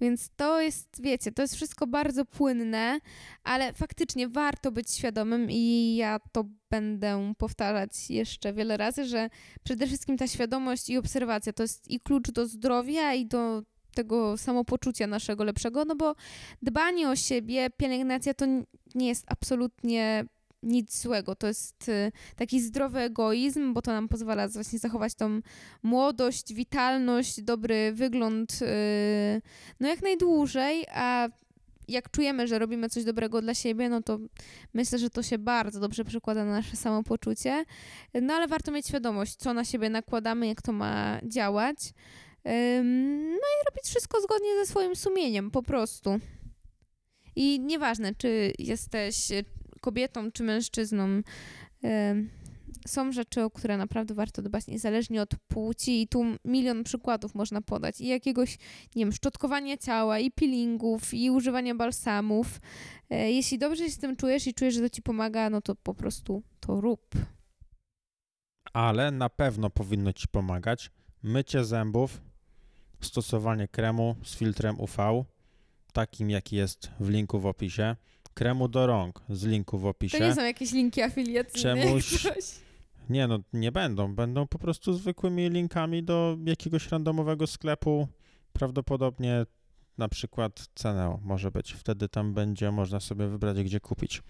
Więc to jest, wiecie, to jest wszystko bardzo płynne, ale faktycznie warto być świadomym i ja to będę powtarzać jeszcze wiele razy, że przede wszystkim ta świadomość i obserwacja to jest i klucz do zdrowia i do tego samopoczucia naszego lepszego, no bo dbanie o siebie, pielęgnacja to nie jest absolutnie nic złego. To jest y, taki zdrowy egoizm, bo to nam pozwala właśnie zachować tą młodość, witalność, dobry wygląd y, no jak najdłużej, a jak czujemy, że robimy coś dobrego dla siebie, no to myślę, że to się bardzo dobrze przekłada na nasze samopoczucie. No ale warto mieć świadomość, co na siebie nakładamy, jak to ma działać. No i robić wszystko zgodnie ze swoim sumieniem, po prostu. I nieważne, czy jesteś e, kobietą, czy mężczyzną, są rzeczy, o które naprawdę warto dbać, niezależnie od płci. I tu milion przykładów można podać. I jakiegoś, nie wiem, szczotkowania ciała, i peelingów, i używania balsamów. E, Jeśli dobrze się z tym czujesz i czujesz, że to ci pomaga, no to po prostu to rób. ale na pewno powinno ci pomagać mycie zębów, stosowanie kremu z filtrem UV, takim jaki jest w linku w opisie, kremu do rąk z linku w opisie. To nie są jakieś linki afiliacyjne. Czemuś- Coś. Nie no, nie będą. Będą po prostu zwykłymi linkami do jakiegoś randomowego sklepu. Prawdopodobnie na przykład Ceneo może być. Wtedy tam będzie można sobie wybrać, gdzie kupić.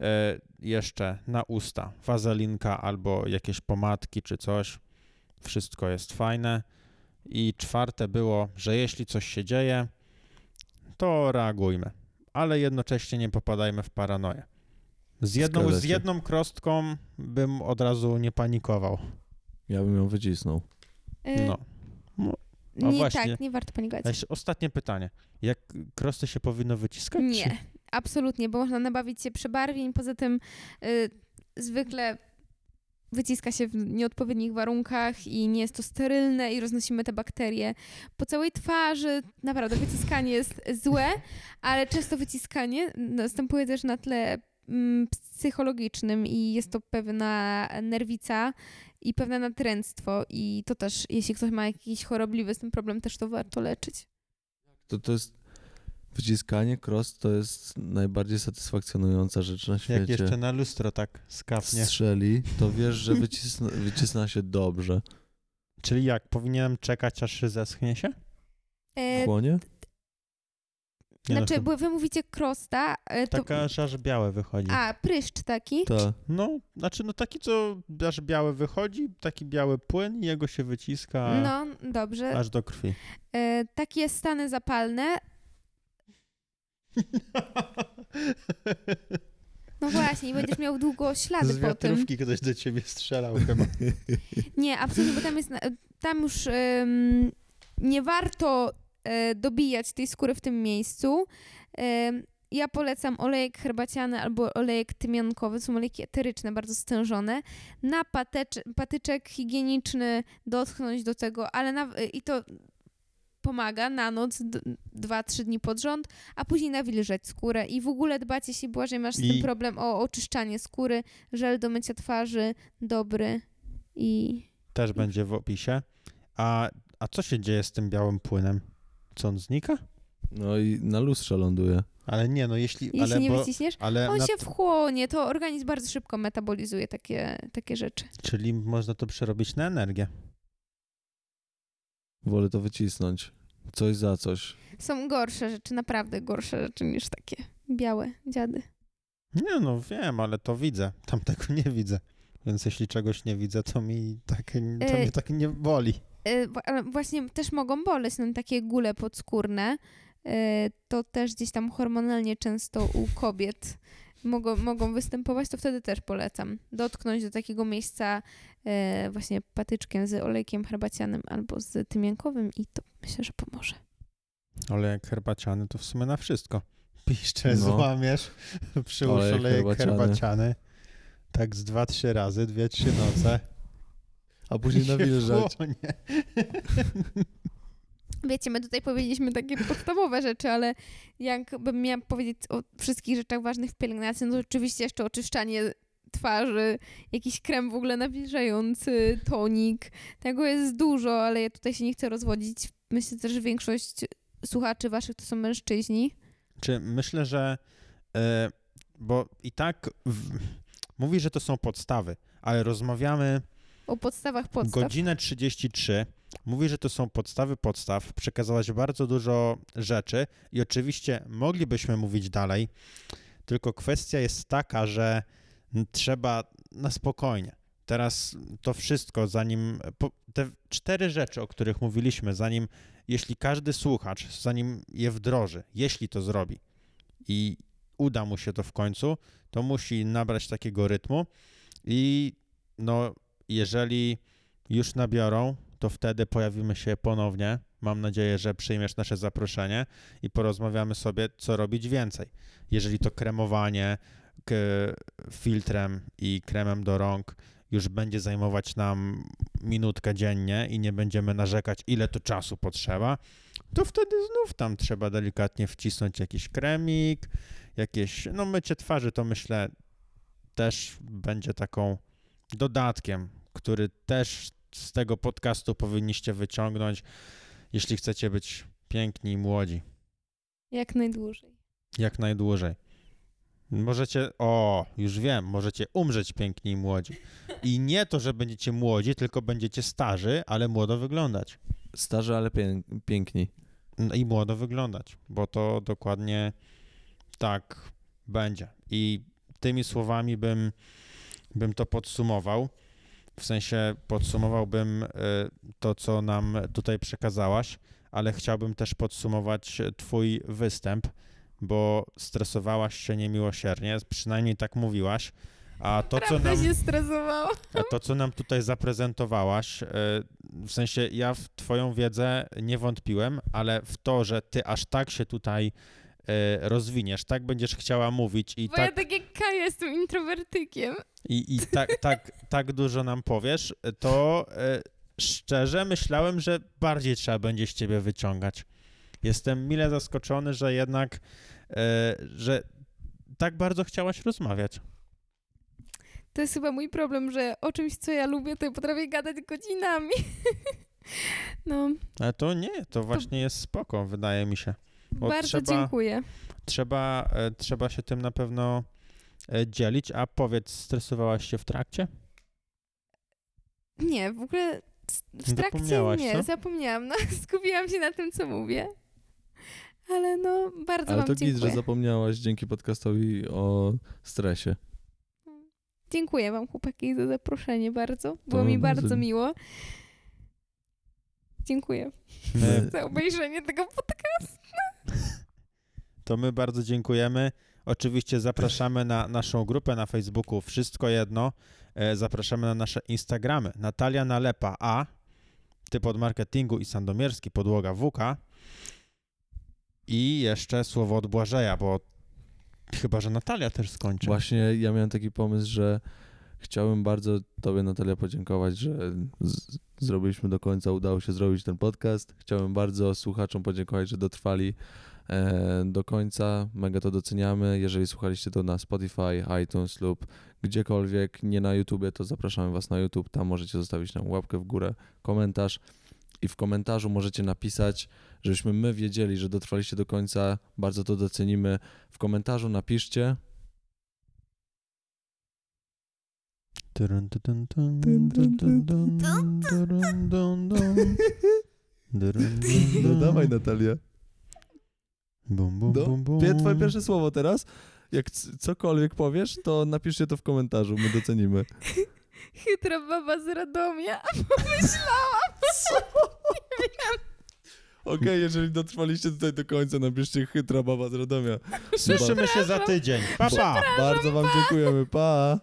E, jeszcze na usta wazelinka albo jakieś pomadki czy coś. Wszystko jest fajne. I czwarte było, że jeśli coś się dzieje, to reagujmy. Ale jednocześnie nie popadajmy w paranoję. Z jedną, z jedną krostką bym od razu nie panikował. Ja bym ją wycisnął. E, No. no nie, właśnie. tak, nie warto panikować. Ostatnie pytanie. Jak krosty się powinno wyciskać? Nie, absolutnie, bo można nabawić się przebarwień. Poza tym y, zwykle wyciska się w nieodpowiednich warunkach i nie jest to sterylne i roznosimy te bakterie po całej twarzy. Naprawdę wyciskanie jest złe, ale często wyciskanie następuje też na tle mm, psychologicznym i jest to pewna nerwica i pewne natręctwo i to też, jeśli ktoś ma jakiś chorobliwy z tym problem, też to warto leczyć. To, to jest wyciskanie cross to jest najbardziej satysfakcjonująca rzecz na świecie. Jak jeszcze na lustro tak skapnie. strzeli, to wiesz, że wycisna, wycisna się dobrze. Czyli jak, powinienem czekać aż się zeschnie się? E, Chłonie? Nie no, znaczy, bo wy mówicie krosta, e, to... Taka aż, aż białe wychodzi. A, pryszcz taki? Tak. No, znaczy no taki, co aż białe wychodzi, taki biały płyn i jego się wyciska No, dobrze. aż do krwi. E, takie stany zapalne. No właśnie, i będziesz miał długo ślady Z po tym. ktoś do ciebie strzelał chyba. Nie, absolutnie, bo tam jest, tam już em, nie warto e, dobijać tej skóry w tym miejscu. Em, ja polecam olejek herbaciany albo olejek tymiankowy, są olejki eteryczne, bardzo stężone. Na patecz, patyczek higieniczny dotknąć do tego, ale na, i to pomaga na noc, d- dwa, trzy dni pod rząd, a później nawilżeć skórę i w ogóle dbać, jeśli Błażej masz z I- tym problem, o oczyszczanie skóry, żel do mycia twarzy, dobry i Też będzie w opisie. A, a co się dzieje z tym białym płynem? Co on znika? No i na lustrze ląduje. Ale nie, no jeśli. jeśli ale nie bo, wyciśniesz, ale on na, się wchłonie, to organizm bardzo szybko metabolizuje takie, takie rzeczy. Czyli można to przerobić na energię. Wolę to wycisnąć. Coś za coś. Są gorsze rzeczy, naprawdę gorsze rzeczy niż takie białe dziady. Nie no, wiem, ale to widzę. Tam tego nie widzę. Więc jeśli czegoś nie widzę, to mi tak, to E, mnie tak nie boli. Wa- ale właśnie też mogą boleć, no, takie gule podskórne. y, To też gdzieś tam hormonalnie często u kobiet mogą, mogą występować, to wtedy też polecam. Dotknąć do takiego miejsca y, właśnie patyczkiem z olejkiem herbacianym albo z tymiankowym i to myślę, że pomoże. Ale jak herbaciany, to w sumie na wszystko. Piszcze, No. złamiesz, przyłóż Olejek olejek herbaciany. herbaciany. Tak z dwa, trzy razy, dwie, trzy noce. A później nawilżać. Wiecie, my tutaj powiedzieliśmy takie podstawowe rzeczy, ale jakbym miała powiedzieć o wszystkich rzeczach ważnych w pielęgnacji, no to oczywiście jeszcze oczyszczanie twarzy, jakiś krem w ogóle nawilżający, tonik. Tego jest dużo, ale ja tutaj się nie chcę rozwodzić. Myślę też, że większość słuchaczy waszych to są mężczyźni. Czy myślę, że. e, bo i tak w, mówi, że to są podstawy, ale rozmawiamy O podstawach podstaw. godzinę 33. Mówi, że to są podstawy podstaw. Przekazałaś bardzo dużo rzeczy i oczywiście moglibyśmy mówić dalej, tylko kwestia jest taka, że trzeba na spokojnie. Teraz to wszystko, zanim te cztery rzeczy, o których mówiliśmy, zanim, jeśli każdy słuchacz, zanim je wdroży, jeśli to zrobi i uda mu się to w końcu, to musi nabrać takiego rytmu i no, jeżeli już nabiorą, to wtedy pojawimy się ponownie. Mam nadzieję, że przyjmiesz nasze zaproszenie i porozmawiamy sobie, co robić więcej. Jeżeli to kremowanie filtrem i kremem do rąk już będzie zajmować nam minutkę dziennie i nie będziemy narzekać, ile to czasu potrzeba, to wtedy znów tam trzeba delikatnie wcisnąć jakiś kremik, jakieś, no mycie twarzy to myślę też będzie taką dodatkiem, który też z tego podcastu powinniście wyciągnąć, jeśli chcecie być piękni i młodzi. Jak najdłużej. Jak najdłużej. Możecie, o, już wiem, możecie umrzeć piękni i młodzi. I nie to, że będziecie młodzi, tylko będziecie starzy, ale młodo wyglądać. Starzy, ale pię piękni. No I młodo wyglądać, bo to dokładnie tak będzie. I tymi słowami bym, bym to podsumował. W sensie podsumowałbym y, to, co nam tutaj przekazałaś, ale chciałbym też podsumować Twój występ, bo stresowałaś się niemiłosiernie, przynajmniej tak mówiłaś. A to, co nam, się stresowała. a to, co nam tutaj zaprezentowałaś, y, w sensie ja w Twoją wiedzę nie wątpiłem, ale w to, że Ty aż tak się tutaj e, rozwiniesz, tak będziesz chciała mówić i Bo ja tak, jak Kaja jestem introwertykiem. i, i tak, tak, tak dużo nam powiesz, to e, szczerze myślałem, że bardziej trzeba będzie z ciebie wyciągać. Jestem mile zaskoczony, że jednak, e, że tak bardzo chciałaś rozmawiać. To jest chyba mój problem, że o czymś, co ja lubię, to ja potrafię gadać godzinami. No, Ale to nie, to właśnie jest spoko, wydaje mi się. Bo bardzo trzeba- dziękuję. Trzeba, e, trzeba się tym na pewno dzielić, a powiedz, stresowałaś się w trakcie? Nie, w ogóle w trakcie nie, co? zapomniałam. No, skupiłam się na tym, co mówię. Ale no, bardzo Ale wam to git, dziękuję. że zapomniałaś dzięki podcastowi o stresie. Dziękuję wam, chłopaki, za zaproszenie bardzo. Było To mi bardzo- bardzo miło. Dziękuję My, za obejrzenie tego podcastu. to my bardzo dziękujemy. Oczywiście zapraszamy na naszą grupę na Facebooku Wszystko Jedno. E, Zapraszamy na nasze Instagramy. Natalia Nalepa A, typ od marketingu i Sandomierski, podłoga WK. I jeszcze słowo od Błażeja, bo chyba, że Natalia też skończy. Właśnie ja miałem taki pomysł, że chciałbym bardzo Tobie, Natalia, podziękować, że z- zrobiliśmy do końca, udało się zrobić ten podcast. Chciałbym bardzo słuchaczom podziękować, że dotrwali do końca. Mega to doceniamy. Jeżeli słuchaliście to na Spotify, iTunes lub gdziekolwiek, nie na YouTubie, to zapraszamy Was na YouTube. Tam możecie zostawić nam łapkę w górę, komentarz. I w komentarzu możecie napisać, żebyśmy my wiedzieli, że dotrwaliście do końca. Bardzo to docenimy. W komentarzu napiszcie, No dawaj Natalia. Bum, bum, No, bum, bum. Twoje pierwsze słowo teraz. Jak cokolwiek powiesz, to napiszcie to w komentarzu, my docenimy. Chytra baba z Radomia. Pomyślałam. Okej, jeżeli dotrwaliście tutaj do końca, napiszcie chytra baba z Radomia. Słyszymy się za tydzień. Pa, pa. Bardzo wam dziękujemy, pa!